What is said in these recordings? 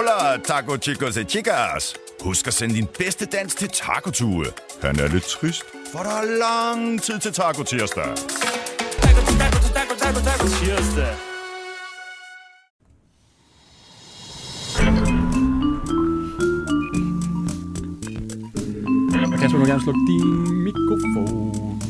Hola, taco chicos e chicas. Husk at sende din bedste dans til Taco Tue. Han er lidt trist, for der er lang tid til Taco Tirsdag. Tirsdag. Kasper, du må gerne slukke din mikrofon.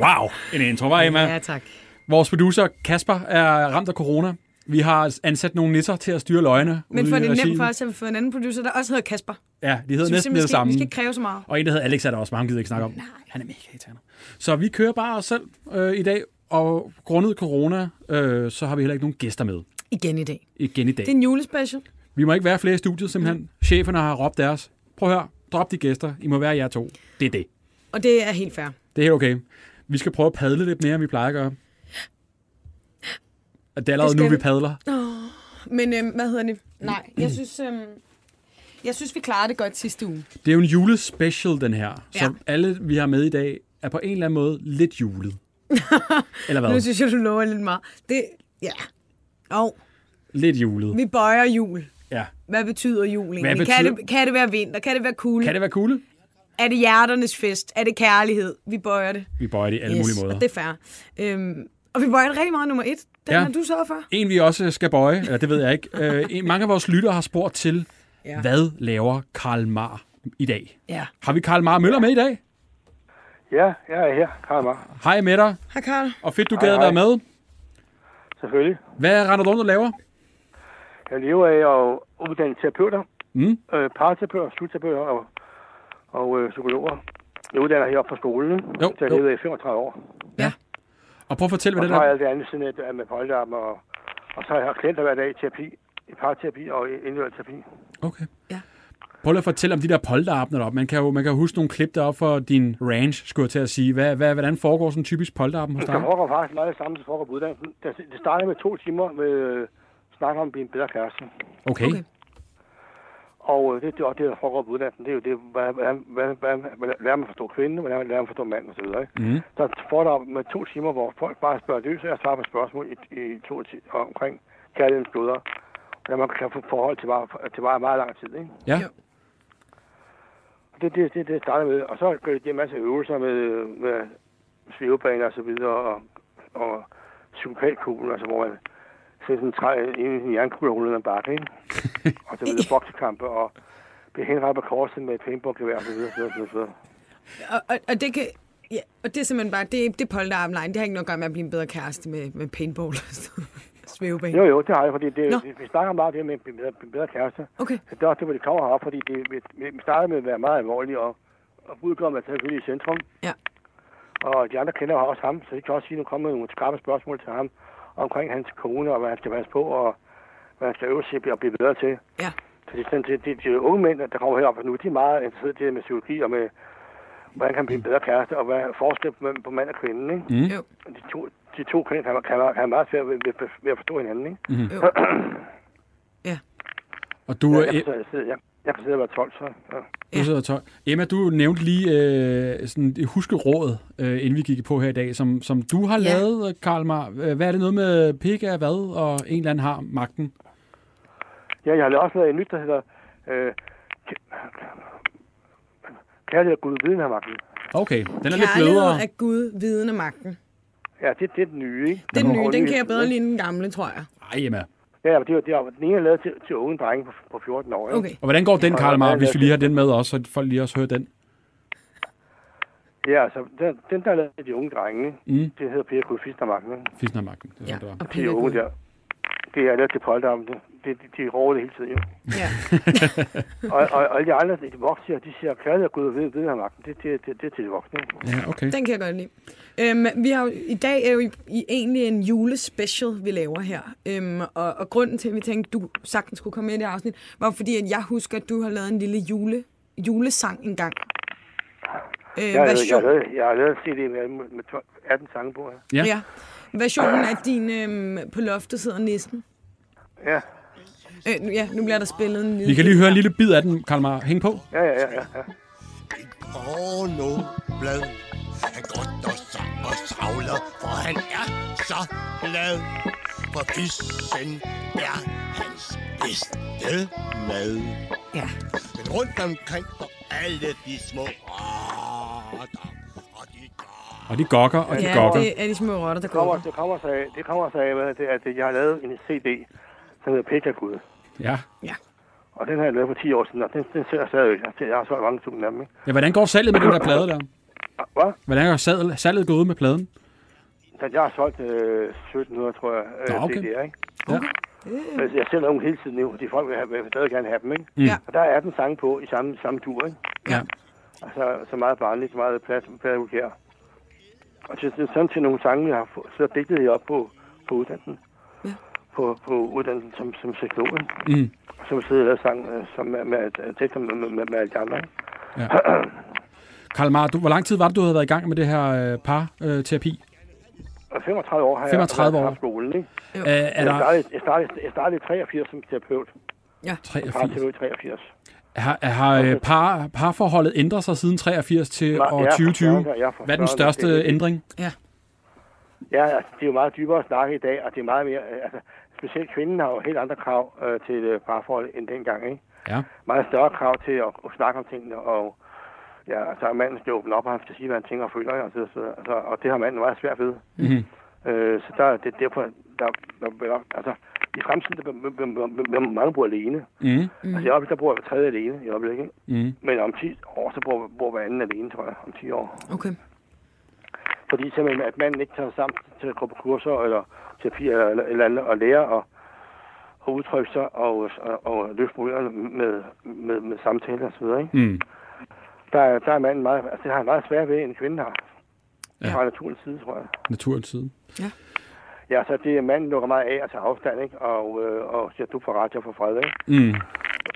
Wow, en intro, var Emma? Ja, tak. Vores producer Kasper er ramt af corona. Vi har ansat nogle nisser til at styre løgne. Men for det er nemt for os, at vi får en anden producer, der også hedder Kasper. Ja, de hedder Så næsten det samme. vi skal ikke kræve så meget. Og en, der hedder Alex, er der også, ham gider ikke snakke om. Nej. Han er mega irriterende. Så vi kører bare os selv øh, i dag, og grundet corona, øh, så har vi heller ikke nogen gæster med Igen i dag. igen i dag. Det er en julespecial. Vi må ikke være flere i studiet, simpelthen. Cheferne har råbt deres. Prøv at høre, drop de gæster. I må være jer to. Det er det. Og det er helt fair. Det er helt okay. Vi skal prøve at padle lidt mere, end vi plejer at gøre. Og Det er allerede Det nu, vi padler. Men øhm, hvad hedder det? Nej, jeg synes, øhm, jeg synes, vi klarede det godt sidste uge. Det er jo en julespecial, den her. Så Ja. alle, vi har med i dag, er på en eller anden måde lidt julet. eller Nu hvad? synes jeg, du lover lidt meget. Det, ja. Og Lidt julet. vi bøjer jul. Ja. Hvad betyder jul egentlig? Hvad Kan, betyder- det, kan det være vinter? Kan det være kulde? Kan det være cool? Er det hjerternes fest? Er det kærlighed? Vi bøjer det. Vi bøjer det i alle mulige måder. Og det er fair. Øhm, og vi bøjer det rigtig meget nummer et. Den Ja. har du sørget for. En, vi også skal bøje, eller det ved jeg ikke. Øh, en, mange af vores lyttere har spurgt til, Ja. hvad laver Karl Mar i dag? Ja. Har vi Karl Mar Møller med i dag? Ja, jeg er her, Karl Mar. Hej med dig, Hej Karl. og fedt, du Hej, gad at være med. Selvfølgelig. Hvad render du rundt og laver? Jeg lever af at uddanne terapeuter, Mm. øh, paraterapeuter, slutterapeuter og, og øh, psykologer. Jeg uddanner heroppe på skolen, Jo, så jeg jo. lever i 35 år. Og prøv at fortælle, Og hvad så det har der... jeg alt det andet siden af med polterappen, og, og så har jeg klienter hver dag i terapi, i parterapi og i individuel terapi. Okay. Ja. Prøv at fortælle om de der polterabner deroppe. Man kan jo, man kan jo huske nogle klip deroppe fra din ranch, skulle jeg til at sige. Hvad, hvad, hvordan foregår sådan en typisk polterappen hos dig? foregår faktisk meget det samme, som foregår på uddannelsen. Det det starter med to timer med øh, snak om at blive en bedre kæreste. Okay. Okay. Og øh, det, det, og det, der foregår på uddannelsen, det er jo det, hvordan, hvordan, hvordan, hvordan, lærer man forstå kvinden, hvordan lærer man forstå manden osv. Mm. Der får der med to timer, hvor folk bare spørger løs, og jeg svarer på spørgsmål i, i to ti- omkring kærlighedens bløder. Hvordan man kan få forhold til bare, til bare meget lang tid. Ikke? Ja. Det det, det, det starter med. Og så gør det en masse øvelser med, med svævebaner og så videre, og, og psykopatkuglen, altså hvor man sådan en, træ, en, en jernkugle og ruller en bakke, ikke? og så videre boksekampe, og bliver henrettet på korset med et paintballgevær og så videre, så videre, så videre. Og, og, og det kan... Ja, og det er simpelthen bare, det, det er polterarm line. Det har ikke noget at gøre med at blive en bedre kæreste med, med paintball og svævebane. Jo, jo, det har jeg, fordi det, Nå. vi snakker meget om det med en bedre, bedre kæreste. Okay. Så det er også det, hvor det kommer herop, fordi det, vi, startede med at være meget alvorlige, og, og budkommet er selvfølgelig i centrum. Ja. Og de andre kender også ham, så de kan også sige, at nu kommer nogle skarpe spørgsmål til ham omkring hans kone, og hvad han skal passe på, og hvad han skal øve sig og blive bedre til. Ja. Så det er sådan, det, det, de unge mænd, der kommer herop nu, de er meget interesserede i det med psykologi og med, hvordan kan man blive en bedre kæreste, og hvad er forskel på, på mand og kvinde, ikke? Mm. Jo. De to, de to køn kan, kan, kan meget svært ved, ved, ved at forstå hinanden, ikke? Jo. Ja. Og du, Ja, er, jeg, kan, sidde- jeg, jeg kan sidde og være 12, så... Ja. du sidder og tøj. Emma, du nævnte lige øh, sådan et huskeråd, øh, inden vi gik på her i dag, som, som du har Ja. lavet, Karl Mar. Hvad er det noget med pik af hvad, og en eller anden har magten? ja, jeg har også lavet et nyt, der hedder... Øh, Kærlighed og Gud viden har magten. Okay, den er lidt Kærlighed blødere. er Gud, viden og magten. Ja, det, det er den nye, ikke? Den Der nye, den kan jeg bedre lide end den gamle, tror jeg. Ej, Emma. Ja, det er, jo- det er, jo- den ene er lavet til, til unge drenge på, på 14 år, ikke? Okay. Og hvordan går den, Karl Mar, ja, hvis vi lige har den med også, så folk lige også hører den? Ja, altså, den, den der er lavet til de unge drenge? Mm. det hedder Per Gud har magten. Det er Ja, sådan, det var. og De unge der. Det er lavet til polterarmen. Det, det, de, de råber det hele tiden, jo. Ja. Og, og, og alle de andre, de voksne, de siger, kærlighed og Gud viden, viden har magten. Det, det, det, det er til de voksne? Ja, okay. Den kan jeg godt lide. Øhm, vi har jo, I dag er jo i, i egentlig en julespecial, vi laver her. Øhm, og, og grunden til, at vi tænkte, du sagtens skulle komme med i det afsnit, var fordi, at jeg husker, at du har lavet en lille jule, julesang engang. Øh, Jeg, har lavet- jeg, version, har lavet, jeg har lavet en CD med, med 12 18 sange på her. Ja. ja. Versionen af din øhm, På loftet sidder nissen. Ja, Øh, nu- ja, nu bliver der spillet en lille... Vi kan lige høre en lille bid af den, Karl Mar. Hæng på. ja, ja, ja. ja, ja. pornoblad. Han går og sang og savler, for han er så glad. for fissen er hans bedste mad. Ja. Men rundt omkring på alle de små gør... Og de gokker, og de Ja, gokker. det er de små rotter, der Det kommer, går. det kommer sig af, det kommer sig af hvad det, er, at jeg har lavet en CD, som hedder Pekagud. Ja. Og den har jeg lavet for 10 år siden, og den, den sælger stadig. Jeg jeg har solgt mange tusind af dem, ikke? ja. Hvordan går salget med den der plade der? Hvad? Hvordan er salget, salget gået ud med pladen? Så jeg har solgt øh, 1700, tror jeg, øh, okay. CD'er, ikke? Ja. Men jeg sælger dem hele tiden nu, de folk vil, have, vil stadig gerne have dem, ikke? Mm. Ja. Og der er den sange på i samme, samme tur, ikke? Ja. Altså, så meget barnligt, så meget plads, plads her. Og til, til, sådan til nogle sange, jeg har fået, så digtet jeg op på, på uddannelsen. Ja. På, på uddannelsen som, som seksolog, ikke? Mm. Så sidder jeg og sang øh, som med, med, med tekster med, med, med, med alle de andre, ikke? Karl Mar, du, hvor lang tid var det, du havde været i gang med det her øh, par-terapi? Øh, terapi? Og 35 år har 35 jeg år. haft skolen, ikke? øh, er Jeg der startede, jeg, startede, jeg startede i 83 som terapeut. 83? Parterapeut i 83. Har, har øh, par, parforholdet ændret sig siden 83 til Nej, år jeg er for 2020? søren, jeg er for Hvad er den største det ændring? Ja, altså, det er jo meget dybere at snakke i dag, og det er meget mere... Altså, specielt kvinden har jo helt andre krav øh, til øh, parforhold end dengang, ikke? Ja. Meget større krav til at, at snakke om tingene, og ja, altså, manden skal åbne op, og han skal sige, hvad han tænker og føler, ikke? altså, så, altså, og det har manden meget svært ved. Mm-hmm. Øh, så der, det er derfor, der, der, der, altså, i fremtiden, der vil mange bor alene. Mm. Mm. Altså, i øjeblikket, der bor jeg hver tredje alene i øjeblikket, ikke? Mm. Men om 10 år, så bor, bor hver anden alene, tror jeg, om 10 år. Okay. Fordi simpelthen, at manden ikke tager sig sammen til at gå på kurser eller terapi eller, eller, eller andet, og lære at, at udtrykke sig og, og, og løse problemerne med, med, med samtale og så videre, ikke? Mm. Der, er- der er manden meget, altså det har han meget svært ved, end kvinden har. Ja. Ja. Fra naturens side, tror jeg. Naturens side. Ja, så det er manden lukker meget af og tager afstand, ikke? Og, øh, og siger, du får ret, jeg får fred, ikke? Mm.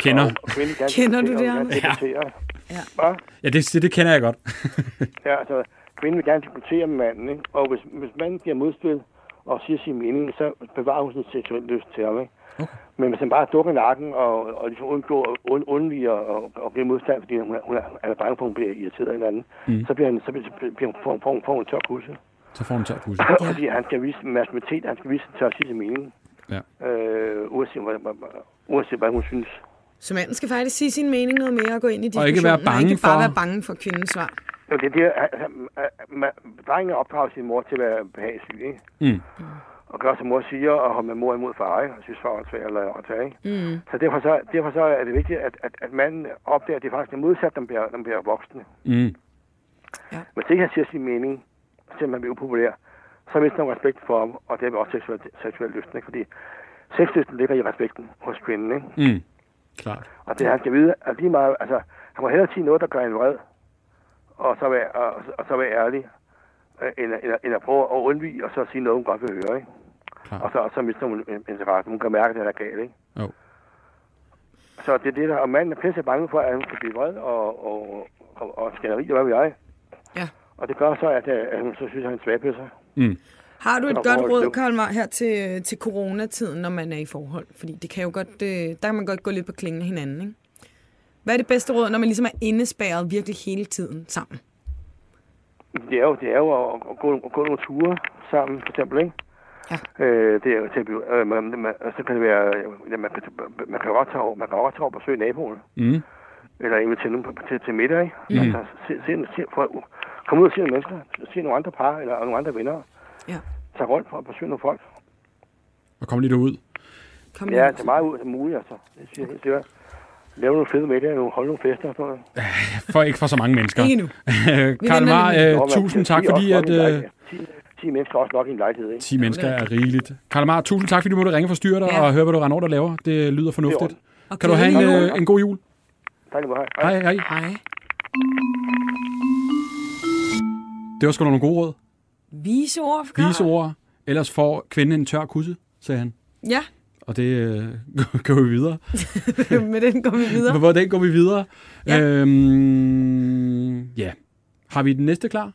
Kender. Og, og kvinden Kender du det, debattere. Ja. Hvad? Ja, det, det, det kender jeg godt. Ja, altså, kvinden vil gerne diskutere med manden, ikke? Og hvis, hvis manden giver modspil og siger sin mening, så bevarer hun sin seksuelle lyst til ham, ikke? Okay. Men hvis han bare dukker nakken og, og ligesom undgår, und, undviger og, og bliver modstand, fordi hun, er- hun er, er bange for, at hun bliver irriteret eller andet, mm. så bliver han, så bliver, bliver hun, får, får, får hun en tør kusse. Så får hun tør pusse. Fordi han skal vise massimitet, han skal vise tør at sige sin mening. Ja. Øh, uanset, hvad, uanset hvad hun synes. Så manden skal faktisk sige sin mening noget mere og gå ind i Og diskussionen. ikke være bange ikke bare for- være bange for kvindens svar. Jo, det er det, drengen opdrager sin mor til at være behagesyg, ikke? Mm. og gør som mor siger, og holde med mor imod far, ikke? og synes far er eller at tage, ikke? Mm. Så derfor, så, derfor så er det vigtigt, at, at, at manden opdager, at det faktisk er modsat, når man bliver, når man bliver voksne. Mm. Hvis ikke han siger sin mening, selvom han bliver upopulær, så mister man respekt for ham, og det er også seksuel, seksuel lyst, ikke? Fordi sexlysten ligger i respekten hos kvinden, ikke? Mm. Klart. Og det han skal vide, at lige meget, altså, han må hellere sige noget, der gør en vred, og så være, og, og så være ærlig, øh, end, end, end at prøve at undvige, og så sige noget, hun godt vil høre, ikke? Klart. Og så, og så mister hun interessen. Hun kan mærke, at det er galt, ikke? Jo. Så det er det der, og manden er pisse bange for, at hun kan blive vred og, og, og, og skænderi, og hvad ved jeg. Ja. Og det gør så, at, øh, at hun så synes, at han er sig. Mm. Har du et godt råd, Karl Mar, her til, til coronatiden, når man er i forhold? Fordi det kan jo godt, øh, der kan man godt gå lidt på klingen af hinanden, ikke? Hvad er det bedste råd, når man ligesom er indespærret virkelig hele tiden sammen? Det er jo, det er jo at, at, gå, at gå nogle ture sammen, for eksempel, ikke? Ja. Øh, det er jo til at blive, øh, man, man, så kan det være, øh, man, kan, man kan godt tage over, man kan godt tage over og besøge naboen, Mm. eller invitere nogen på- til, til middag, ikke? Mm. Altså, se, se, se, for, komme ud og se nogle mennesker, se nogle andre par, eller nogle andre venner, Ja. tage rundt for at besøge nogle folk. Og kom lige derud. Kom Ja, så meget ud som muligt, altså. Det siger jeg helt. Lave nogle fede middage, nogle, holde nogle fester og sådan noget. For ikke for så mange mennesker. Ikke nu. Karl Mar, øh, tusind tak, 10 fordi at... nok en Øh, lejlighed. 10, 10 mennesker er også nok i en lejlighed, ikke? 10 mennesker er rigeligt. Karl Mar, tusind tak, fordi du måtte ringe for styret dig Ja. og høre, hvad du render og laver. Det lyder fornuftigt. Og Kan du have en, øh, en god jul? Tak meget. Hej. Hej, hej. Hej. Det var sgu da nogle gode råd. Vise ord. Vise ord. Ellers får kvinden en tør kusse, sagde han. Ja, Og det øh, går vi videre. med den går vi videre. Men hvordan går vi videre? Ja. Øhm, ja. Har vi den næste klar?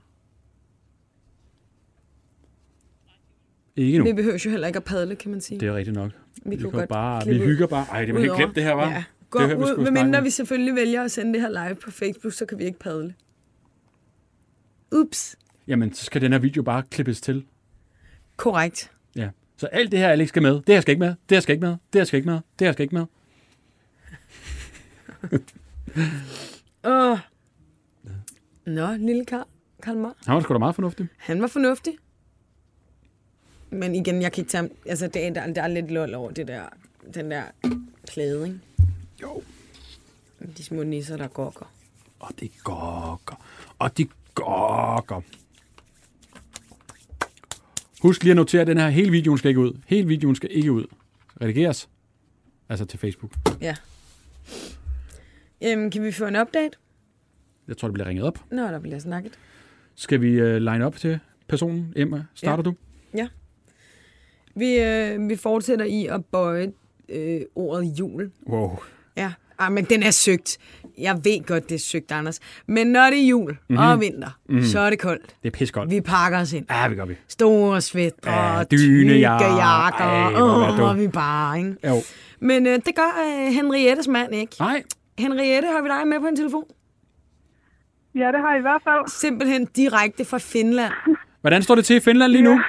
Ikke nu. Vi behøver jo heller ikke at padle, kan man sige. Det er rigtigt nok. vi Vi, kan godt bare, vi hygger bare. Ej, det var helt glemt det her, var. Ja. Gå Det her, vi ud, skulle med snakke mindre om. vi selvfølgelig vælger at sende det her live på Facebook, så kan vi ikke padle. Ups. Jamen, så skal den her video bare klippes til. Korrekt. Ja. Så alt det her, Alex, skal med. Det her skal ikke med. Det her skal ikke med. Det her skal ikke med. Det her skal ikke med. Åh. Nå, lille Karl. Karl Marr. Han var sgu da meget fornuftig. Han var fornuftig. Men igen, jeg kan ikke tage Altså, det er, der, der er lidt lol over det der, den der klæde, ikke? Jo. De små nisser, der gokker. Og de gokker. Og de gokker. Husk lige at notere, at den her hele videoen skal ikke ud. Hele videoen skal ikke ud. Redigeres. Altså til Facebook. Ja. Øhm, kan vi få en update? Jeg tror, det bliver ringet op. Nå, der bliver snakket. Skal vi uh, line op til personen? Emma, starter du? Vi, øh, vi fortsætter i at bøje øh, ordet jul. Wow. Ja, ah, men den er søgt. Jeg ved godt, det er søgt, Anders. Men når det er jul mm-hmm. og vinter, mm-hmm. så er det koldt. Det er pissekoldt. Vi pakker os ind. Ja, vi gør vi. Store svætter, Ja, ja, jakker. Ej. Åh, vi bare, ikke? Jo. Men øh, det gør øh, Henriettes mand ikke. Nej. Henriette, har vi dig med på en telefon? Ja, det har jeg i hvert fald. Simpelthen direkte fra Finland. Hvordan står det til i Finland lige nu?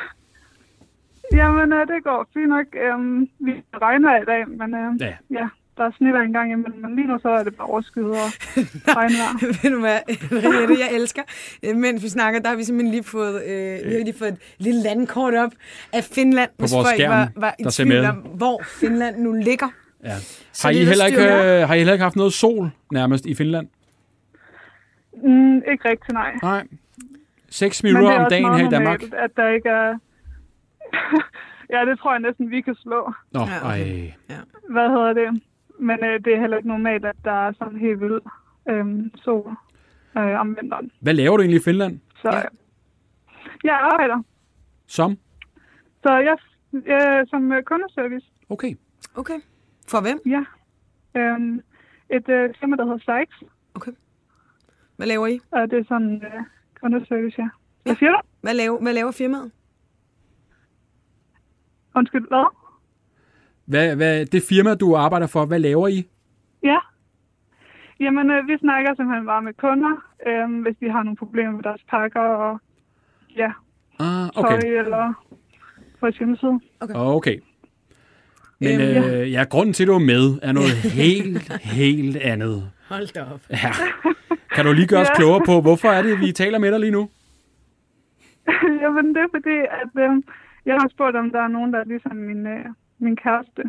Jamen, øh, det går fint nok. Øhm, vi regner i dag, men øh, Ja. ja. Ja, der er snitter en gang imellem. Men lige nu så er det bare overskyet og regnvejr. Ved du hvad, Henriette, jeg elsker. Øh, Mens vi snakker, der har vi simpelthen lige fået, øh, vi har lige fået et lille landkort op af Finland. På vores skærm, var, var i der ser tvivl med. om, hvor Finland nu ligger. Ja. Så Har I, det er heller ikke, øh, har I heller ikke haft noget sol nærmest i Finland? Mm, ikke rigtig, nej. Nej. 6 Men det minutter er om dagen her i Danmark. normalt, at der ikke er... ja, det tror jeg næsten, vi kan slå. Nå, Ja, okay. ej. Hvad hedder det? Men øh, det er heller ikke normalt, at der er sådan helt vild øhm, sol øh, om vinteren. Hvad laver du egentlig i Finland? Så Ja. ja. jeg arbejder. Som? Så jeg øh, som øh, kundeservice. Okay. Okay. For hvem? Ja. Øhm, et øh, firma, der hedder Sykes. Okay. Hvad laver I? Og det er sådan øh, kundeservice, ja. Hvad siger du? Hvad laver, hvad laver firmaet? Undskyld, hvad? Hvad, hvad, det firma, du arbejder for, hvad laver I? Ja. Jamen, øh, vi snakker simpelthen bare med kunder, øh, hvis de har nogle problemer med deres pakker og ja, Ah, tøj okay. eller på et hjemmeside. Okay. Men Øhm, øh, ja, grunden til, at du er med, er noget helt, helt andet. Hold da op. Ja. Kan du lige gøre os Ja. klogere på, hvorfor er det, vi taler med dig lige nu? Jamen, det er fordi, at øh, jeg har spurgt, om der er nogen, der er ligesom min, øh, min kæreste.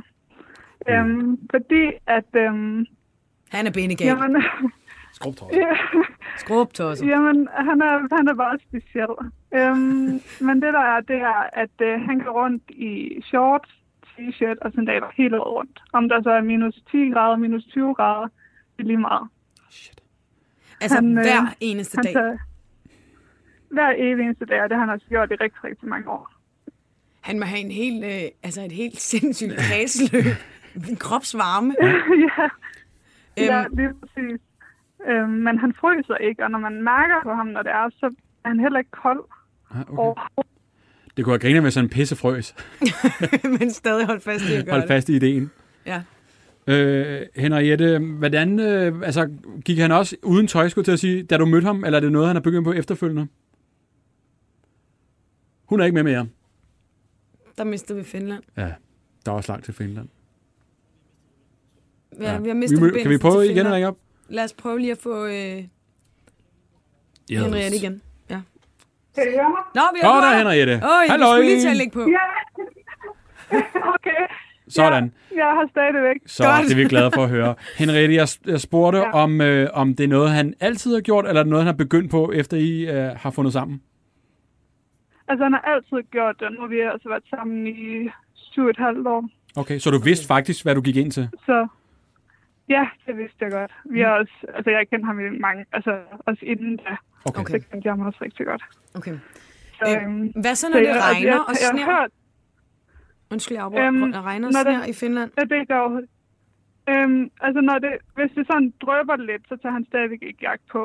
Mm. Øhm, fordi at, øhm, Han er benegal. jamen, Skrubtråd. ja, Skrubtosser. jamen, han er, han er bare speciel. Øhm, men det der er, det er, at øh, han går rundt i shorts, t-shirt og sandaler hele året rundt. Om der så er minus 10 grader, minus 20 grader, det er lige meget. Altså han, øh, hver eneste Han dag. tager, hver evig eneste dag, og det har han også gjort i rigtig, rigtig mange år. Han må have en helt, øh, altså et helt sindssygt kredsløb. En kropsvarme. ja, ja, Øhm, lige præcis. Øhm, men han fryser ikke, og når man mærker på ham, når det er, så er han heller ikke kold Ah, okay. overhovedet. Det kunne have grinet med sådan en pissefrøs. men stadig hold fast i at gøre Hold det. fast i ideen. Ja. Øh, Henriette, hvordan, øh, altså, gik han også uden tøj, skulle til at sige, da du mødte ham, eller er det noget, han har begyndt på efterfølgende? Hun er ikke med mere. Der mister vi Finland. Ja, der er også langt til Finland. Ja, vi har mistet vi, Kan vi prøve igen at ringe op? Lad os prøve lige at få øh, Henriette igen. Ja. Kan I høre mig? Nå, vi har der er Henriette. Åh, vi Halløj. skulle lige til at lægge på. Ja. okay. Sådan. Jeg har stadigvæk. Så Godt. det er vi glade for at høre. Henriette, jeg, jeg spurgte, ja. Ja. om, øh, om det er noget, han altid har gjort, eller er det noget, han har begyndt på, efter I øh, har fundet sammen? Altså, han har altid gjort det. Nu har vi altså været sammen i syv og et halvt år. Okay, så du vidste faktisk, hvad du gik ind til? Så ja, det vidste jeg godt. Vi har også, altså jeg kendte ham i mange, altså også inden da, Okay. Okay. så kendte jeg ham også rigtig godt. Okay. Så, Øh, øhm, Hvad så, når så det jeg- altså, regner jeg, og jeg, sner? har hørt, Undskyld, jeg afbryder. Øhm, regner og sner i Finland? at det gør overhovedet. Øhm, altså når det, hvis det sådan drøber lidt, så tager han stadigvæk ikke jagt på.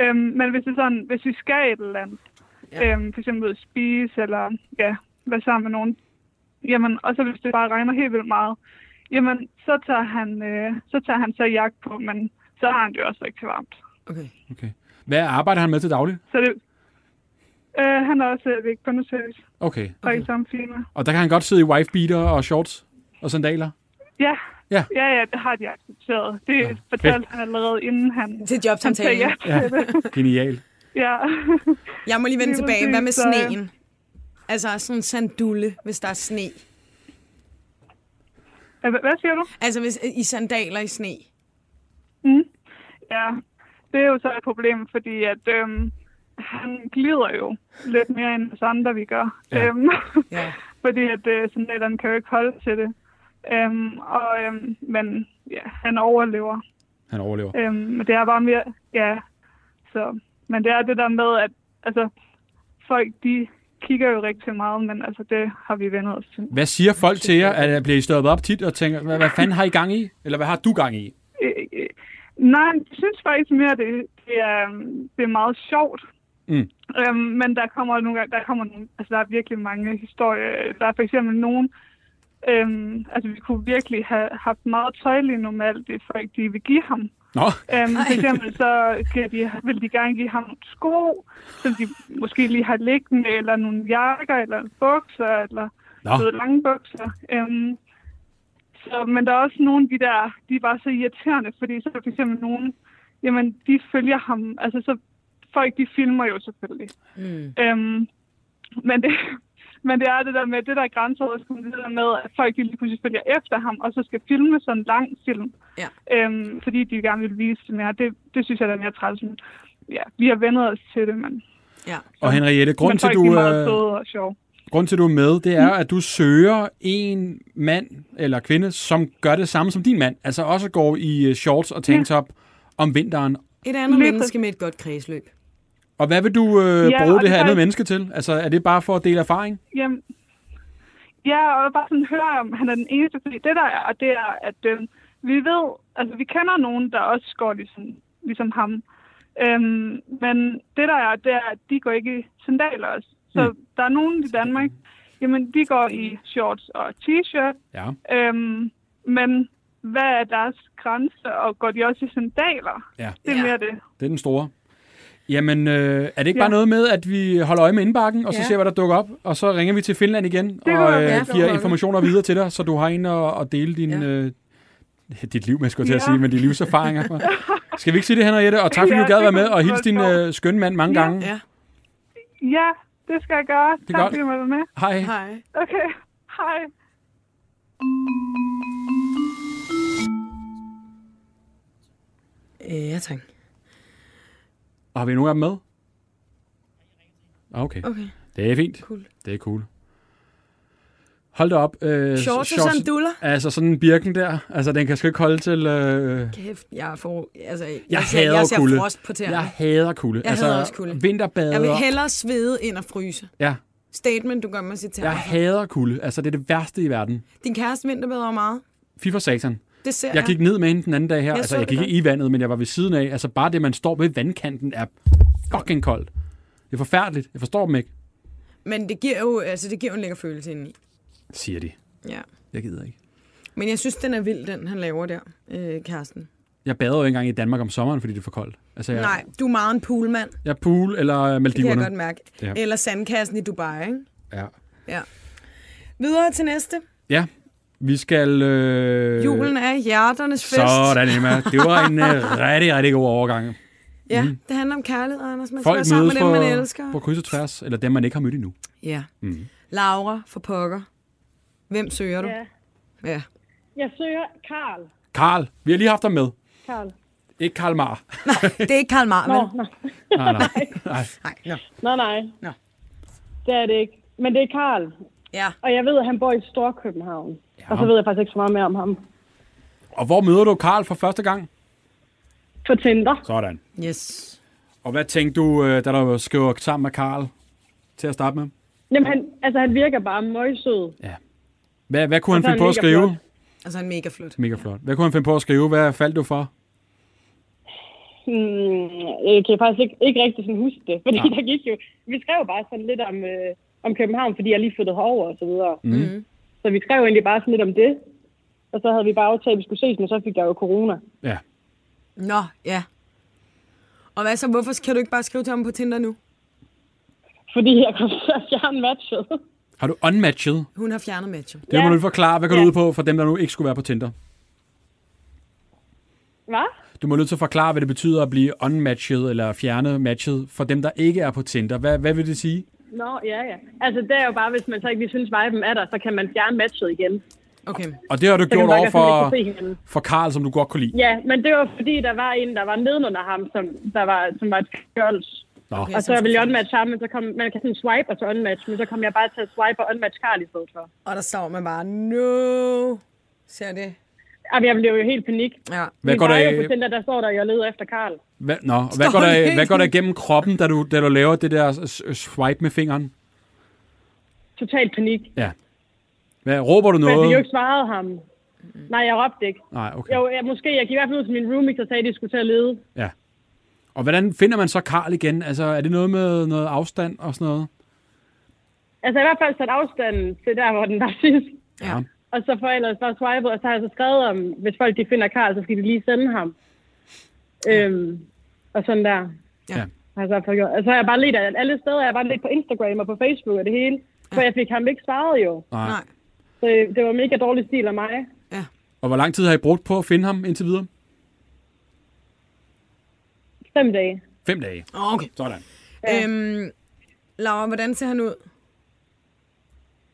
Øhm, men hvis det sådan, hvis vi skal et eller andet, Ja. øhm, for eksempel ud at spise, eller ja, være sammen med nogen, jamen, og så hvis det bare regner helt vildt meget, jamen, så tager han, øh, så tager han så jagt på, men så har han det jo også rigtig varmt. Okay. okay. Hvad arbejder han med til daglig? Så det, Øh, han er også øh, ved kundeservice Okay. og i samme firma. Og der kan han godt sidde i wife-beater og shorts og sandaler? Ja. Ja. ja, ja, det har de accepteret. Det Ja, fortalte han allerede, inden han, Til han jobsamtalen. ja Ja. Genial. Ja. Jeg må lige vende Lige tilbage. Hvad med sneen? Altså sådan en sandulle, hvis der er sne. Hvad, hvad siger du? Altså hvis, i sandaler i sne. Ja, det er jo så et problem, fordi at øhm, han glider jo lidt mere end os andre, vi gør. Ja. Øhm, Ja. fordi at øh, sandalerne kan jo ikke holde til det. Øhm, og, øhm, men ja, han overlever. Han overlever. Øhm, men det er bare mere, ja, så, men det er det der med, at altså, folk, de kigger jo rigtig meget, men altså, det har vi vendt os til. Hvad siger folk til jer? Er bliver I stoppet op tit og tænker, hvad, hvad fanden har I gang i? Eller hvad har du gang i? Øh, øh, nej, jeg synes faktisk mere, det, det, er, det er meget sjovt. Mm. Øhm, men der kommer nogle gange, der kommer nogle, altså der er virkelig mange historier. Der er for eksempel nogen, øhm, altså vi kunne virkelig have haft meget tøj lige nu med alt det folk, de vil give ham. Nå, Øhm, for eksempel så skal de, vil de gerne give ham nogle sko, som de måske lige har liggende, eller nogle jakker, eller bukser, eller Nå. ved, lange bukser. Øhm, så, men der er også nogle af de der, de er bare så irriterende, fordi så er der for eksempel nogen, jamen de følger ham, altså så folk de filmer jo selvfølgelig. Mm. Øhm, men, det, men det er det der med, det der er grænseoverskridende, det der med, at folk lige pludselig følger efter ham, og så skal filme sådan en lang film, Ja. øhm, fordi de gerne vil vise det mere. Det, det synes jeg, der er mere træls. Men, ja, vi har vendt os til det, men, Ja. og Henriette, grund til, du, og grund til, du er med, det er, at du søger en mand eller kvinde, som gør det samme som din mand. Altså også går i øh, shorts og tanktop om vinteren. Et andet Lige menneske med et godt kredsløb. Og hvad vil du øh, Ja, bruge det det her er andet faktisk- menneske til? Altså er det bare for at dele erfaring? Jamen, ja, og bare sådan høre, om han er den eneste. Fordi det der er, det er, at øh, vi ved, altså vi kender nogen, der også går ligesom, ligesom ham. Øhm, men det der er, det er, at de går ikke i sandaler også. Så Mm. der er nogen i Danmark, jamen de går i shorts og t-shirt. Ja. Øhm, men hvad er deres grænse, og går de også i sandaler? Ja. Det er mere det. Det er den store. Jamen, øh, er det ikke Ja. bare noget med, at vi holder øje med indbakken, og så Ja. ser, hvad der dukker op, og så ringer vi til Finland igen, kunne og øh, giver informationer videre til dig, så du har en at, at dele din, Ja. øh, dit liv med, skulle jeg til at sige, men dine livserfaringer. Skal vi ikke sige det, Henriette? Og tak, fordi Ja, du gad det være med, og hils din øh, skønne mand mange Ja. gange. Ja. Ja, det skal jeg gøre. er tak, godt. fordi du var med. Hej. Hej. Okay, hej. Øh, ja, tak. Og har vi nogen af dem med? Okay, Okay, det er fint. cool. Det er cool. Hold da op. Øh, Shorts og sanduller. Altså sådan en birken der, altså den kan sgu ikke holde til... Øh, Kæft, jeg får... Altså, jeg, jeg ser, hader jeg ser kulde. frost på tæerne. Jeg hader kulde. Jeg altså, hader også kulde. Vinterbader. Jeg vil hellere svede end at fryse. Ja, Statement, du gør mig sit jeg hader kulde. Altså, det er det værste i verden. Din kæreste vinterbader meget. Fy for satan. Det ser jeg. Jeg gik ned med hende den anden dag her. Jeg altså, så jeg gik ikke i vandet, men jeg var ved siden af. Altså, bare det, man står ved vandkanten, er fucking koldt. Det er forfærdeligt. Jeg forstår dem ikke, Men det giver jo altså, det giver jo en lækker følelse indeni. siger de. Ja. Jeg gider ikke. Men jeg synes, den er vild, den han laver der, øh, kæresten. Jeg bader jo ikke engang i Danmark om sommeren, fordi det er for koldt. Altså, jeg, Nej, du er meget en poolmand. Jeg er pool eller øh, Det kan jeg Maldiverne. godt mærke. Ja. Eller sandkassen i Dubai, ikke? Ja. Ja. Videre til næste. ja, vi skal... Øh... Julen er hjerternes fest. Sådan, Emma. Det var en uh, rigtig, rigtig god overgang. Ja, det handler om kærlighed, Anders. Man skal Folk være sammen med dem, på, man elsker. på kryds og tværs, eller dem, man ikke har mødt endnu. Ja. Mm. Laura for pokker. Hvem søger du? Ja. Ja. Jeg søger Karl. Karl, vi har lige haft dig med. Karl. Ikke Karl Mar. Det er ikke Karl Mar, Nå, nej. Nej, nej. nej. Nej, no. nej, nej. Nå. Det er det ikke. Men det er Karl. Ja. Og jeg ved, at han bor i Storkøbenhavn. Ja. Og så ved jeg faktisk ikke så meget mere om ham. Og hvor møder du Karl for første gang? På Tinder. Sådan. Yes. Og hvad tænkte du, øh, da du skriver sammen med Karl til at starte med? Jamen, han, altså, han virker bare møgsød. Hvad, hvad kunne han finde på at han skrive? flot. Altså, han er mega flot. Mega flot. Hvad kunne han finde på at skrive? Hvad faldt du for? Hmm, jeg kan faktisk ikke, ikke rigtig sådan huske det. Fordi Nej. der gik jo... Vi skrev bare sådan lidt om, øh, om København, fordi jeg lige flyttede herover og så videre. Mm. Så vi skrev egentlig bare sådan lidt om det. Og så havde vi bare aftalt, at vi skulle ses, men så fik jeg jo corona. Ja. Nå, ja. Og hvad så? Hvorfor kan du ikke bare skrive til ham på Tinder nu? Fordi jeg kom til at fjerne matchet. Har du unmatchet? Hun har fjernet matchet. Det må Ja. du lige forklare. Hvad går Ja. du ud på for dem, der nu ikke skulle være på Tinder? Hvad? Du må nødt til at forklare, hvad det betyder at blive unmatchet eller fjerne matchet for dem, der ikke er på Tinder. Hvad, hvad vil det sige? Nå, ja, ja. Altså, det er jo bare, hvis man så ikke lige synes, viben er der, så kan man fjerne matchet igen. Okay. Og det har du Så gjort over for, for... Karl, som du godt kunne lide. Ja, men det var fordi, der var en, der var nedenunder ham, som, der var, som var et girls. Nå. Okay, Og så ville jeg unmatch ham, men så kom, man kan sådan swipe og så unmatch, men så kom jeg bare til at swipe og unmatch Karl i stedet for. Og der står man bare, no. Ser det? Jamen, jeg blev jo helt panik. Ja. Hvad går der, på Tinder, der står der, jeg leder efter Karl. hvad, nå, hvad går der, hvad går der igennem kroppen, da du, da du laver det der swipe med fingeren? Total panik. Ja. Hvad, råber du Men jeg jo noget? ikke svaret ham. Nej, jeg råbte ikke. Nej, okay. Jo, jeg, måske, jeg gik i hvert fald ud til min roomie, og sagde, at de skulle til at lede. Ja. Og hvordan finder man så Karl igen? Altså, er det noget med noget afstand og sådan noget? Altså i hvert fald sat afstanden til der, hvor den var sidst. Ja. Og så får jeg ellers bare swipet, og så har jeg så skrevet om, hvis folk de finder Karl, så skal de lige sende ham. Øhm, og sådan der. Ja. Har jeg så, fået gjort. og så har jeg bare lidt af alle steder. Jeg har bare lidt på Instagram og på Facebook og det hele. For jeg fik ham ikke svaret jo. Nej. Så det var mega dårlig stil af mig. Og hvor lang tid har I brugt på at finde ham indtil videre? Fem dage. Fem dage. Okay. Sådan. Ja. Øhm, Laura, hvordan ser han ud?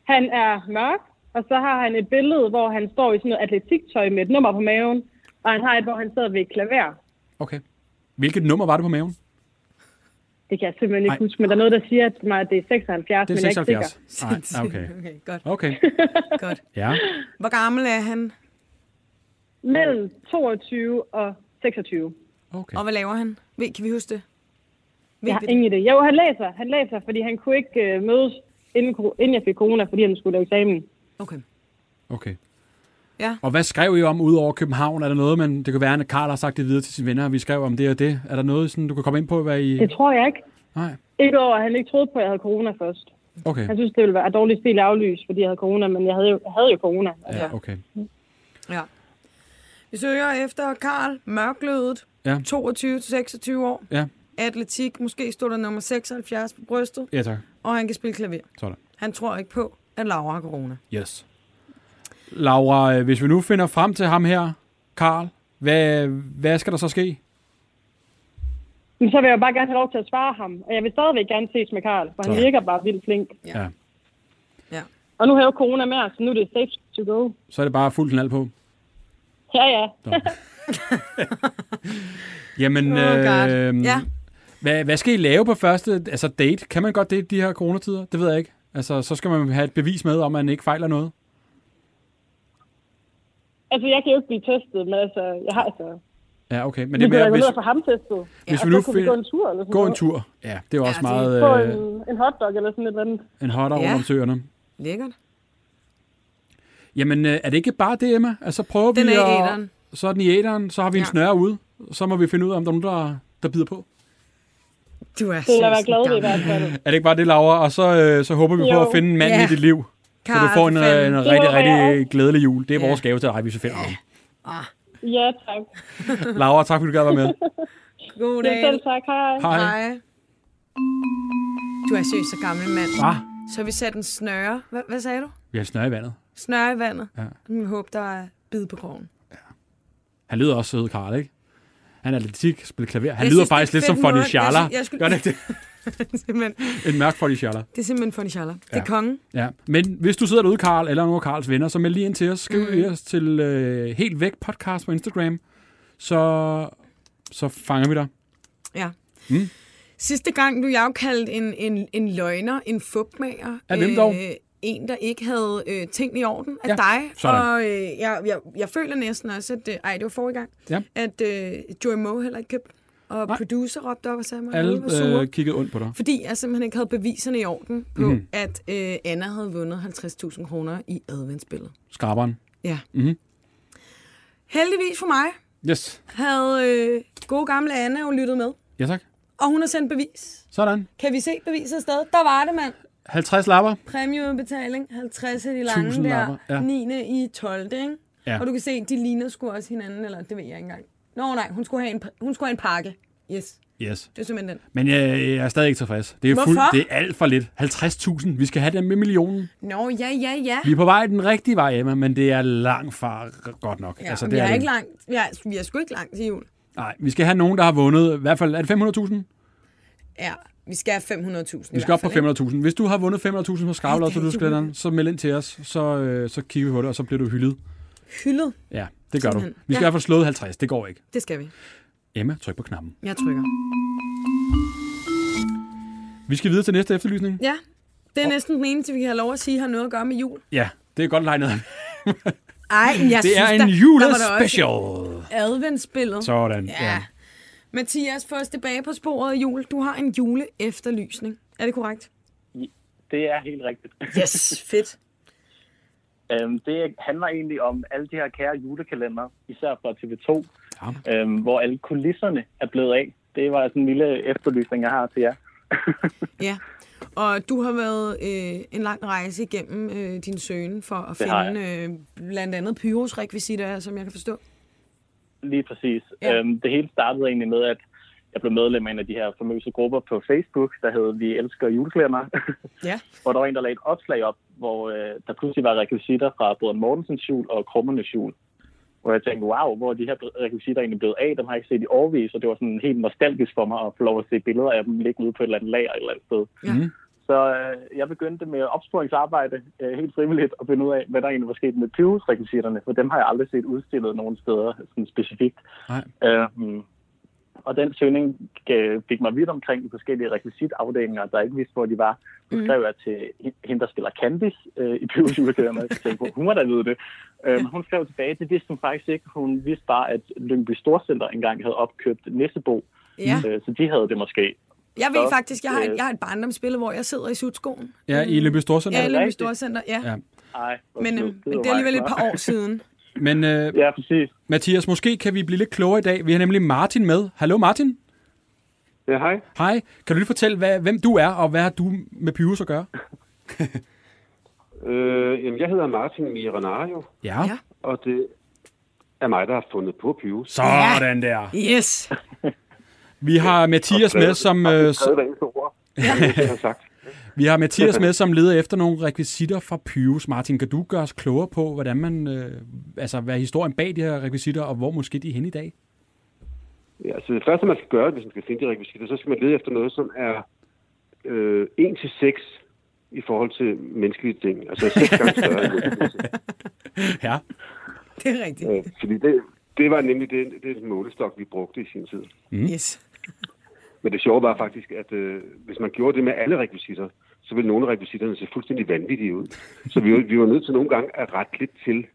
Han er mørk, og så har han et billede, hvor han står i sådan noget atletiktøj med et nummer på maven. Og han har et, hvor han sidder ved et klaver. Okay. Hvilket nummer var det på maven? Det kan jeg simpelthen ikke Nej. huske, men der er noget, der siger at mig, at det er 76, Det men er jeg er ikke 76. sikker. Nej, okay. Okay, godt. Okay. godt. Ja. Hvor gammel er han? Mellem 22 og 26. Okay. Og hvad laver han? Ved, kan vi huske det? Ved Jeg har det? ingen idé. Jo, han læser, han læser, fordi han kunne ikke øh, mødes, inden, inden jeg fik corona, fordi han skulle lave eksamen. Okay. Okay. Ja. Og hvad skrev I om ud over København? Er der noget, men det kan være, at Karl har sagt det videre til sine venner, og vi skrev om det og det. Er der noget, sådan, du kan komme ind på, hvad I... Det tror jeg ikke. Nej. Ikke over, at han ikke troede på, at jeg havde corona først. Okay. Han synes, det ville være dårlig stil at aflyse, fordi jeg havde corona, men jeg havde jo, jeg havde jo corona. Altså. Ja, okay. Ja. Vi søger efter Karl, mørklødet, Ja. 22-26 år, Ja. atletik, måske stod der nummer 76 på brystet, Ja, tak. og han kan spille klaver. Sådan. Han tror ikke på, at Laura har corona. Yes. Laura, øh, hvis vi nu finder frem til ham her, Karl, hvad, hvad skal der så ske? Men så vil jeg bare gerne have lov til at svare ham, og jeg vil stadigvæk gerne ses med Karl, for han Så. virker bare vildt flink. Ja. Ja. Og nu har jeg jo corona mere, så nu er det safe to go. Så er det bare fuld knald på. Ja, ja. Jamen, Oh God. øh, Ja. hvad, hvad skal I lave på første altså date? Kan man godt date de her coronatider? Det ved jeg ikke. Altså, så skal man have et bevis med, om man ikke fejler noget. Altså, jeg kan jo ikke blive testet, men altså, jeg har altså... Ja, okay. Men Men det det er bliver mere, hvis, få ham testet. hvis og vi nu så kunne vi gå en tur eller sådan gå en tur. Ja, det er også Ja, det- meget Få øh, en, en hotdog eller sådan et eller andet. en rundt Ja. om søerne. Lækkert. Jamen, øh, er det ikke bare det, Emma? Altså, prøver Den vi er i at-. Så er den i æderen, så har vi en Ja. snøre ude. Så må vi finde ud af, om der er nogen, der, der bider på. Du er så glad ved i hvert fald. Er det ikke bare det, Laura? Og så, øh, så håber vi på Jo. at finde en mand Ja. i dit liv. Så du får en, øh, en Det rigtig, rigtig glædelig jul. Det er Ja. vores gave til dig, hvis vi finder ham. Ja, tak. Laura, tak fordi du gad være med. God Ja, dag. selv tak. Hej. Hej. Hej. Du er seriøst så gammel mand. Ah, Så har vi sat en snøre. Hvad, hvad sagde du? vi har snøre i vandet. Snøre i vandet. Ja. Vi håber, der er bid på krogen. Han lyder også sød, Karl, ikke? Han er atletik, spiller klaver. Han Jeg lyder synes, faktisk lidt som Fonny jeg jeg skulle- Gør det ikke det? En mørk Fonny Schala. det er simpelthen Fonny Schaller. Det er kongen. Ja. Men hvis du sidder derude, Karl, eller nogle af Karls venner, så meld lige ind til os. Skriv mm. os til øh, Helt Væk podcast på Instagram. Så, så fanger vi dig. Ja. Mm. Sidste gang blev jeg jo kaldt en, en, en løgner, en fugtmager. Af hvem dog? En, der ikke havde øh, tingene i orden af Ja, dig. sådan. Og øh, jeg, jeg, jeg føler næsten også, at... Øh, ej, det var forrige gang. Ja. At øh, Joey Moe heller ikke købte. Og Nej. producer råbte op og sagde mig, Alle alle var sure. øh, kiggede ondt på dig. Fordi jeg simpelthen ikke havde beviserne i orden på, mm. at øh, Anna havde vundet 50.000 kroner i adventsbilledet. Skraberen. Ja. Mhm. Heldigvis for mig Yes. havde øh, gode gamle Anna jo lyttet med. Ja, tak. Og hun har sendt bevis. Sådan. Kan vi se beviset afsted? Der var det, mand. 50 lapper. Præmieudbetaling, 50 af de lange 1000 der, lapper, ja. 9. i 12. Ikke? Ja. Og du kan se, de ligner sgu også hinanden, eller det ved jeg ikke engang. Nå nej, hun skulle have en, hun skulle have en pakke. Yes. Yes. Det er simpelthen den. Men jeg, jeg er stadig ikke tilfreds. Det er, fuld, Hvorfor? det er alt for lidt. 50.000. Vi skal have dem med millionen. Nå, ja, ja, ja. Vi er på vej den rigtige vej, Emma, men det er langt fra godt nok. Ja, altså, vi det er er det. ikke langt. Vi er, vi er sgu ikke langt til jul. Nej, vi skal have nogen, der har vundet, i hvert fald, er det 500.000? Ja, vi skal have 500.000 Vi skal op på 500.000. Hvis du har vundet 500.000 på Skravlot, så du er skal den, så meld ind til os, så, øh, så kigger vi på det, og så bliver du hyldet. Hyldet. Ja, det gør du. Simpelthen. Vi skal Ja. i hvert fald slået 50, det går ikke. Det skal vi. Emma, tryk på knappen. Jeg trykker. Vi skal videre til næste efterlysning. Ja, det er næsten den eneste, vi kan have lov at sige, har noget at gøre med jul. Ja, det er godt legnet. Ej, jeg Det er synes, en da også julespecial. Adventsspillet. Sådan, Ja. ja. Mathias, få os tilbage på sporet af jul. Du har en juleefterlysning. Er det korrekt? Det er helt rigtigt. Yes, fedt. Øhm, det handler egentlig om alle de her kære julekalender, især fra TV2, Ja. øhm, hvor alle kulisserne er blevet af. Det var sådan en lille efterlysning, jeg har til jer. Ja. Og du har været øh, en lang rejse igennem øh, din søgen for at Det finde øh, blandt andet Pyrus-rekvisitter, som jeg kan forstå. Lige præcis. Ja. Øhm, det hele startede egentlig med, at jeg blev medlem af en af de her famøse grupper på Facebook, der hed Vi elsker juleklæder, Ja. hvor der var en, der lagde et opslag op, hvor øh, der pludselig var rekvisitter fra både Mortensens jul og Krummernes jul. Hvor jeg tænkte, wow, hvor er de her rekvisitter egentlig blevet af? Dem har jeg ikke set i årvis, og det var sådan helt nostalgisk for mig at få lov at se billeder af dem ligge ude på et eller andet lager et eller andet sted. Ja. Så øh, jeg begyndte med opsporingsarbejde øh, helt frivilligt at finde ud af, hvad der egentlig var sket med Pyrus-rekvisitterne, for dem har jeg aldrig set udstillet nogen steder sådan specifikt. Nej. Øhm, og den søgning gav- fik mig vidt omkring de forskellige rekvisitafdelinger, der ikke vidste, hvor de var. Så Mhm. skrev jeg til hende, der spiller Candice øh, i Pyrus julekalender, og jeg tænkte på, hun må da vide det. Øhm, hun skrev tilbage, det vidste hun faktisk ikke. Hun vidste bare, at Lyngby Storcenter engang havde opkøbt Nissebo, Ja. øh, så de havde det måske. Jeg ved Så, faktisk, jeg har, et, øh, jeg har et barndomsspil, hvor jeg sidder i sutskoen. Ja, i Lønby Storcenter. Ja, i rigtigt? Storcenter, ja. Ja. Ej, Men, var men det er alligevel et par år siden. Men øh, Ja, præcis. Mathias, måske kan vi blive lidt klogere i dag. Vi har nemlig Martin med. Hallo Martin. Ja, hej. Hej. Kan du lige fortælle, hvad, hvem du er, og hvad har du med Pyrus at gøre? Øh, jamen, jeg hedder Martin Mirenario, Ja. Ja. og det er mig, der har fundet på Pyrus. Sådan der. Yes. Vi har Mathias med, som, øh, sagt. vi har Mathias med, som leder efter nogle rekvisitter fra Pyrus. Martin, kan du gøre os klogere på, hvordan man, øh, altså, hvad er historien bag de her rekvisitter, og hvor måske de er henne i dag? Ja, så det første, man skal gøre, hvis man skal finde de rekvisitter, så skal man lede efter noget, som er øh, 1 til 6 i forhold til menneskelige ting. Altså 6 gange større end. Ja. Det er rigtigt. Øh, fordi det, det var nemlig det, det er målestok, vi brugte i sin tid. Yes. Men det sjove var faktisk, at øh, hvis man gjorde det med alle rekvisitter, så ville nogle af rekvisitterne se fuldstændig vanvittige ud. Så vi, var- vi var nødt til nogle gange at rette lidt til.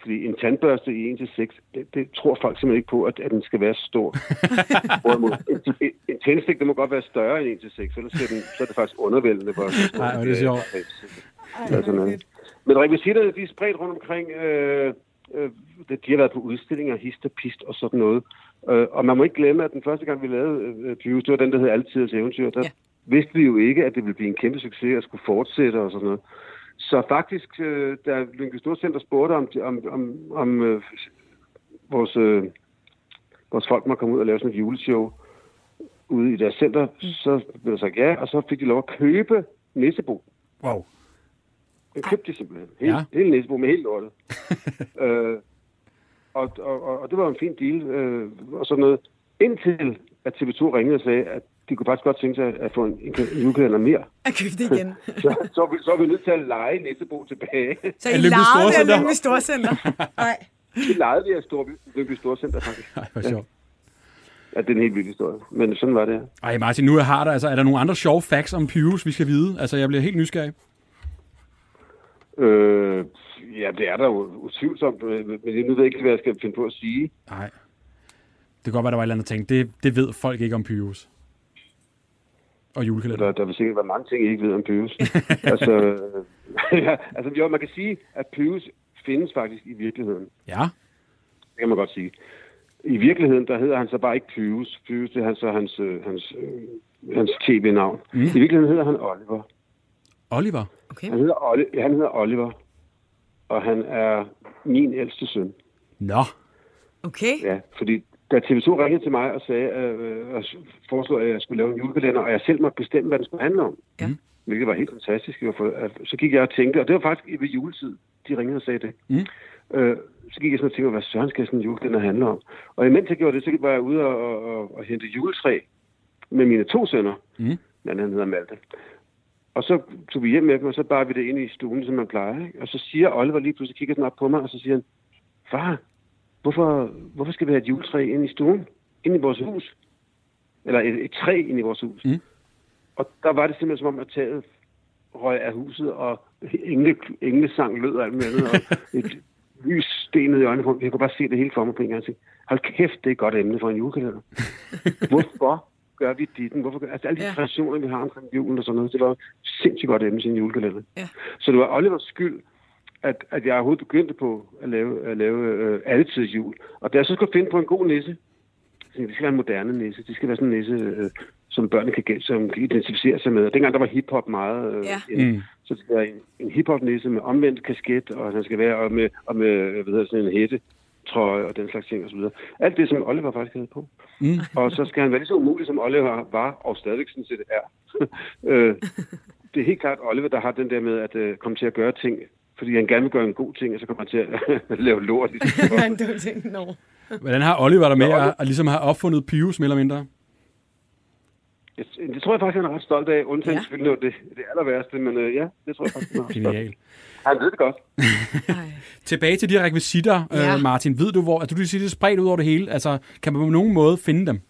Fordi en tandbørste i 1-6, det, det tror folk simpelthen ikke på, at, at den skal være stor. Hvorimod en, en, tændstik, det må godt være større end 1-6, ellers ser den, så er det faktisk undervældende. Hvor, Ej, hvor er det sjovt. Noget. Men rekvisitterne, de er spredt rundt omkring. Øh, øh, de har været på udstillinger, hist og pist og sådan noget. Øh, og man må ikke glemme, at den første gang, vi lavede øh, Pyrus, det var den, der hed Altidens Eventyr. Der Ja. vidste vi jo ikke, at det ville blive en kæmpe succes og skulle fortsætte og sådan noget. Så faktisk, øh, da Lyngby Storcenter spurgte om, om, om, om øh, vores, øh, vores folk må komme ud og lave sådan et juleshow ude i deres center, så blev der sagt ja, og så fik de lov at købe Nissebo. Wow. Den købte de simpelthen. Hele, Ja. hele Næsebo med helt lortet. øh, og, og, og, og det var en fin deal. Øh, og sådan noget. Indtil at TV2 ringede og sagde, at de kunne faktisk godt tænke sig at få en, en, en julekalender mere. Jeg købte det igen. Så, så, er vi, så er vi nødt til at lege Næsebo tilbage. Så I legede det af Lyngby Storcenter. Nej. Det legede vi af Stor, Lyngby Storcenter faktisk. Ej, hvor sjovt. Ja, det er en helt vild historie. Men sådan var det. Ej, Martin, nu har der, altså, er der nogle andre sjove facts om Pyrus, vi skal vide? Altså, jeg bliver helt nysgerrig. Øh, ja, det er der jo utvivlsomt, men nu ved jeg ikke, hvad jeg skal finde på at sige. Nej. Det kan godt være, der var et eller andet ting. Det, det ved folk ikke om Pyrus. Og julekalender. Der, der vil sikkert være mange ting, I ikke ved om Pyrus. altså, øh, ja, altså, jo, man kan sige, at Pyrus findes faktisk i virkeligheden. Ja. Det kan man godt sige. I virkeligheden, der hedder han så bare ikke Pyrus. Pyrus, det er han så hans, øh, hans, øh, hans tv-navn. Mm. I virkeligheden hedder han Oliver. Oliver. Okay. Han hedder, Oli- ja, han hedder Oliver, og han er min ældste søn. Nå. Okay. Ja, fordi da TV2 ringede til mig og sagde, øh, og foreslog, at jeg skulle lave en julekalender, og jeg selv måtte bestemme, hvad den skulle handle om, Ja. hvilket var helt fantastisk. Så gik jeg og tænkte, og det var faktisk ved juletid, de ringede og sagde det. Mm. Øh, så gik jeg sådan og tænkte, hvad søren skal sådan en julekalender handle om? Og imens jeg gjorde det, så var jeg ude og, og, og, og hente juletræ med mine to sønner. Mm. Den anden hedder Malte. Og så tog vi hjem med dem, og så bar vi det ind i stuen, som man plejer. Ikke? Og så siger Oliver lige pludselig, kigger sådan op på mig, og så siger han, far, hvorfor, hvorfor skal vi have et juletræ ind i stuen? Ind i vores hus? Eller et, et træ ind i vores hus? Mm. Og der var det simpelthen som om, at taget røg af huset, og engle, englesang lød og alt muligt andet, og et lys stenede i øjnene på. Jeg kunne bare se det hele for mig på en gang. og tænkte, Hold kæft, det er et godt emne for en julekalender. Hvorfor gør vi ditten? Hvorfor gør, altså alle de Ja. traditioner, vi har omkring julen og sådan noget, det var sindssygt godt emne til en julekalender. Ja. Så det var Olivers skyld, at, at jeg overhovedet begyndte på at lave, at lave øh, altid jul. Og da jeg så skulle finde på en god nisse, så det skal være en moderne nisse. Det skal være sådan en nisse, øh, som børnene kan, som kan identificere sig med. Og dengang der var hiphop meget øh, Ja. inde, Mm. så det skal være en, en hiphop-nisse med omvendt kasket, og han skal være og med, og med hvad hedder, sådan en hætte trøje og den slags ting osv. Alt det, som Oliver faktisk havde på. Mm. Og så skal han være lige så umulig, som Oliver var, og stadigvæk sådan set er. øh, det er helt klart Oliver, der har den der med at øh, komme til at gøre ting, fordi han gerne vil gøre en god ting, og så kommer han til at lave lort. for. en dum ting. Nå. Hvordan har Oliver der med at, at ligesom have opfundet Pius, mere eller mindre? Jeg- Det tror jeg faktisk, han er ret stolt af, undtagen Ja. selvfølgelig det, det aller værste, men øh, ja, det tror jeg faktisk, han er. Genial. Han ved det godt. Tilbage til de her rekvisitter, Ja. øh, Martin. Ved du, hvor... Altså, du vil sige, det er spredt ud over det hele. Altså, kan man på nogen måde finde dem?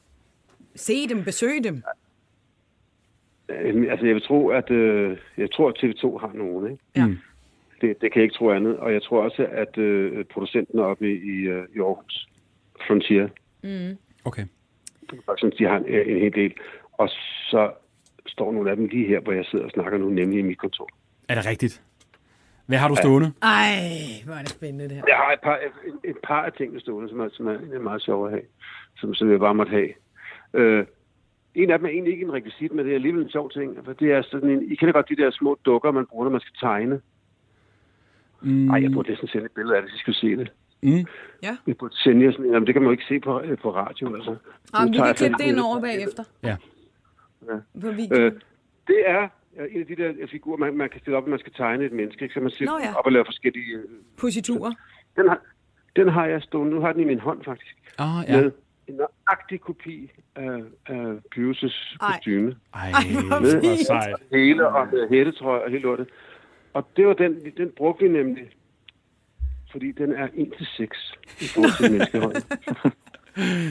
Se dem, besøg dem. Øh, altså, jeg vil tro, at, øh, jeg tror, at TV2 har nogen, ikke? Ja. Mm. Det, det kan jeg ikke tro andet. Og jeg tror også, at øh, producenten oppe i, i, øh, i Aarhus, Frontier, Okay. faktisk, de har en, en hel del. Og så står nogle af dem lige her, hvor jeg sidder og snakker nu, nemlig i mit kontor. Er det rigtigt? Hvad har du stående? Ej, hvor er det spændende det her. Jeg har et par, et, et par af tingene stående, som er, som er, er meget sjove at have, som, som jeg bare måtte have. Øh, en af dem er egentlig ikke en rekvisit, men det er alligevel en sjov ting. For det er sådan en, I kender godt de der små dukker, man bruger, når man skal tegne. Mm. Nej, jeg burde næsten sende et billede af det, hvis I skulle se det. Mm. Jeg burde sende jer sådan en, jamen, det kan man jo ikke se på, øh, på radio. Altså. Nu vi kan klippe det ind over bagefter. Ja. På video. Øh, det er en af de der figurer, man, man kan stille op, når man skal tegne et menneske. Ikke? Så man sætter ja. op og laver forskellige... øh, Positurer. Den har, den har jeg stående. Nu har den i min hånd, faktisk. Ah, Ja. ja. Med en nøjagtig kopi af, af Ej. kostyme. Ej, hvor sejt. Hele og med hættetrøje og hele lortet. Og det var den, den brugte vi nemlig, fordi den er 1 til 6 i forhold til menneskehøjde.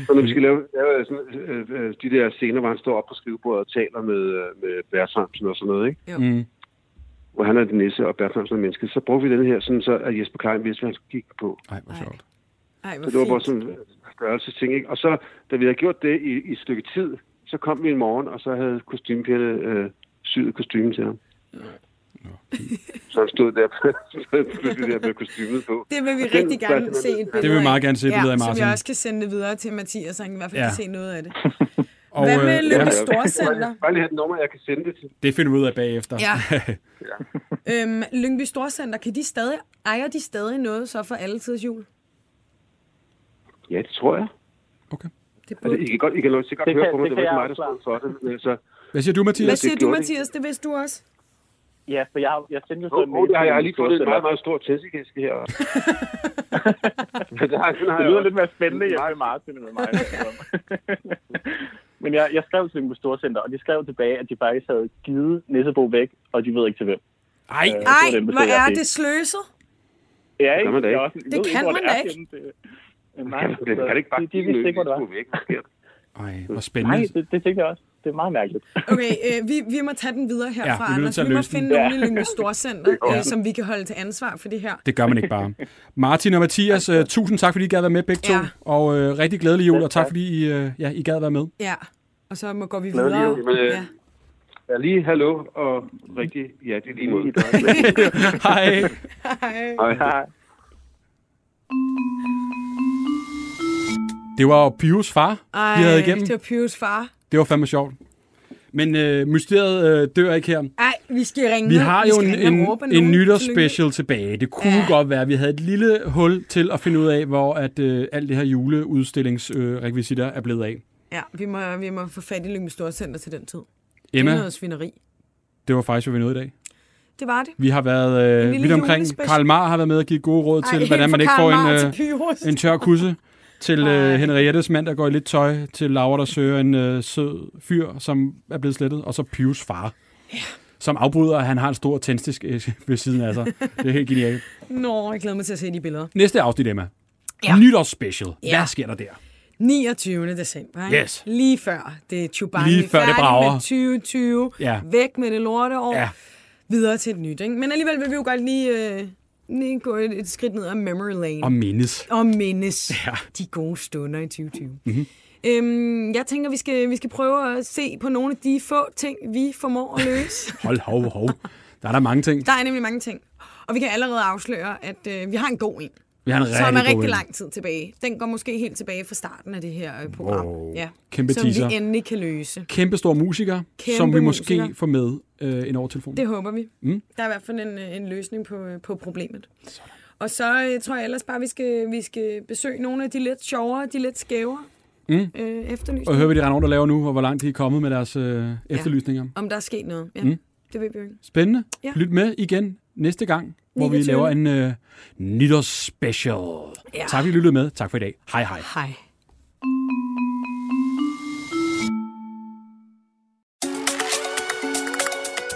Så når vi skal lave, lave sådan, øh, øh, de der scener, hvor han står op på skrivebordet og taler med, øh, med Bertramsen og sådan noget, ikke? Mm. hvor han er den nisse og Bertramsen er menneske, så brugte vi den her, sådan så at Jesper Klein vidste, hvad han skulle kigge på. Ej, hvor sjovt. Ej, hvor Så det var bare sådan en størrelsesting, ikke? Og så, da vi havde gjort det i, i et stykke tid, så kom vi en morgen, og så havde kostymepigerne øh, syet kostymen til ham. Så han stod der, stod der med kostymet på. Det vil vi Og den rigtig gerne se et billede Det vil vi meget gerne se et ja, billede af, Som Martin. jeg også kan sende det videre til Mathias, så han i hvert fald Ja. kan se noget af det. Og, Hvad med øh, Lykke ja, Storcenter? Bare lige have et nummer, jeg kan sende det til. det finder vi ud af bagefter. Ja. Øhm, Lyngby Storcenter, kan de stadig, ejer de stadig noget så for alle tids jul? Ja, det tror jeg. Okay. Det Altså, I kan godt, I kan sikkert Det høre på mig, det det, var ikke mig, der stod for det. Men, altså, Hvad siger du, Hvad Mathias? siger du. Mathias? Det vidste du også. Ja, for jeg, har- jeg sendte jo så oh, en oh, det har jeg har lige fået et Storcenter. meget, meget stort tæskekiske her. det, har, Det jeg lyder også. lidt mere spændende hjemme med Martin end med mig. Men jeg, jeg skrev til dem på Storcenter, og de skrev tilbage, at de faktisk havde givet Nissebo væk, og de ved ikke til hvem. Ej, Øh, det Ej, hvor jeg er det sløset? Ja, ikke? kan man da Jeg ikke. også- jeg Det kan man er da ikke. Det- Nej, Det kan det ikke bare de, de vidste ikke, hvor det var. væk. Hvad sker der? Ej, hvor Nej, spændende. det, det tænkte jeg også. Det er meget mærkeligt. Okay, øh, vi, vi må tage den videre herfra, Ja, vi er Anders. Vi må løse den. finde nogen i Lyngby Storcenter, øh, som vi kan holde til ansvar for det her. Det gør man ikke bare. Martin og Mathias, uh, tusind tak, fordi I gad være med begge to. Ja. Og uh, rigtig glædelig jul, og tak, fordi I, uh, ja, I gad være med. Ja, og så må går vi Glædelig videre. jul. Øh, Ja. Ja, lige hallo og rigtig ja, det er lige måde. Hej. Hej. Hej. Hej. Det var Pius far, Ej, vi havde igennem. det var Pius far. Det var fandme sjovt. Men øh, mysteriet øh, dør ikke her. Ej, vi skal ringe. Vi har jo en, en, en nytårsspecial tilbage. Det kunne Ja. godt være, at vi havde et lille hul til at finde ud af, hvor at øh, alt det her juleudstillingsrekvisitter øh, er blevet af. Ja, vi må, vi må få fat i Lyngby Storcenter til den tid. Emma, Det er noget svineri. det var faktisk, hvad vi nåede i dag. Det var det. Vi har været øh, vidt omkring. Karl Mar har været med og givet gode råd til, Ej, hvordan helt man ikke Karl får en, til øh, en tør kusse. Til øh, Henriettes mand, der går i lidt tøj. Til Laura, der søger en øh, sød fyr, som er blevet slettet. Og så Pius far. Ja. Som afbryder, at han har en stor tændstisk øh, ved siden af sig. Det er helt genialt. Nå, jeg glæder mig til at se de billeder. Næste afsnit, Emma. Ja. Nytårsspecial. Ja. Hvad sker der der? 29. december, ikke? Yes. Lige før det er Chewbacca. Lige før det brager. med 2020. Ja. Væk med det lorteår. Ja. Videre til et nyt, ikke? Men alligevel vil vi jo godt lige, øh, lige gå et, et skridt ned ad memory lane. Og mindes. og mindes Ja. de gode stunder i 2020. Mhm. Mm-hmm. Øhm, jeg tænker, vi skal, vi skal prøve at se på nogle af de få ting, vi formår at løse. Hold, hov, hov. Der er der mange ting. Der er nemlig mange ting. Og vi kan allerede afsløre, at øh, vi har en god en, Vi har en som rigtig er god rigtig lang tid tilbage. Den går måske helt tilbage fra starten af det her øh, program. Wow. Ja. Kæmpe som teaser. vi endelig kan løse. Kæmpe stor musiker, Kæmpe som vi måske musiker. får med øh, ind over telefonen. Det håber vi. Mm. Der er i hvert fald en, øh, en løsning på, øh, på problemet. Og så øh, tror jeg ellers bare, vi skal, vi skal besøge nogle af de lidt sjovere, de lidt skævere Mm. øh, efterlysninger. Og høre, hvad de render rundt og laver nu, og hvor langt de er kommet med deres øh, efterlysninger. Om der er sket noget. Ja, mm. det ved vi jo ikke. Spændende. Ja. Lyt med igen næste gang, hvor vi 29.. laver en øh, nytårsspecial. Ja. Tak fordi I lyttede med. Tak for i dag. Hej hej. Hej.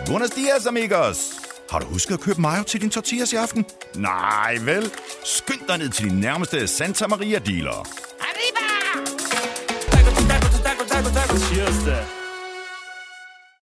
Buenos dias, amigos. Har du husket at købe mayo til din tortillas i aften? Nej, vel? Skynd dig ned til din nærmeste Santa Maria dealer. Cheers.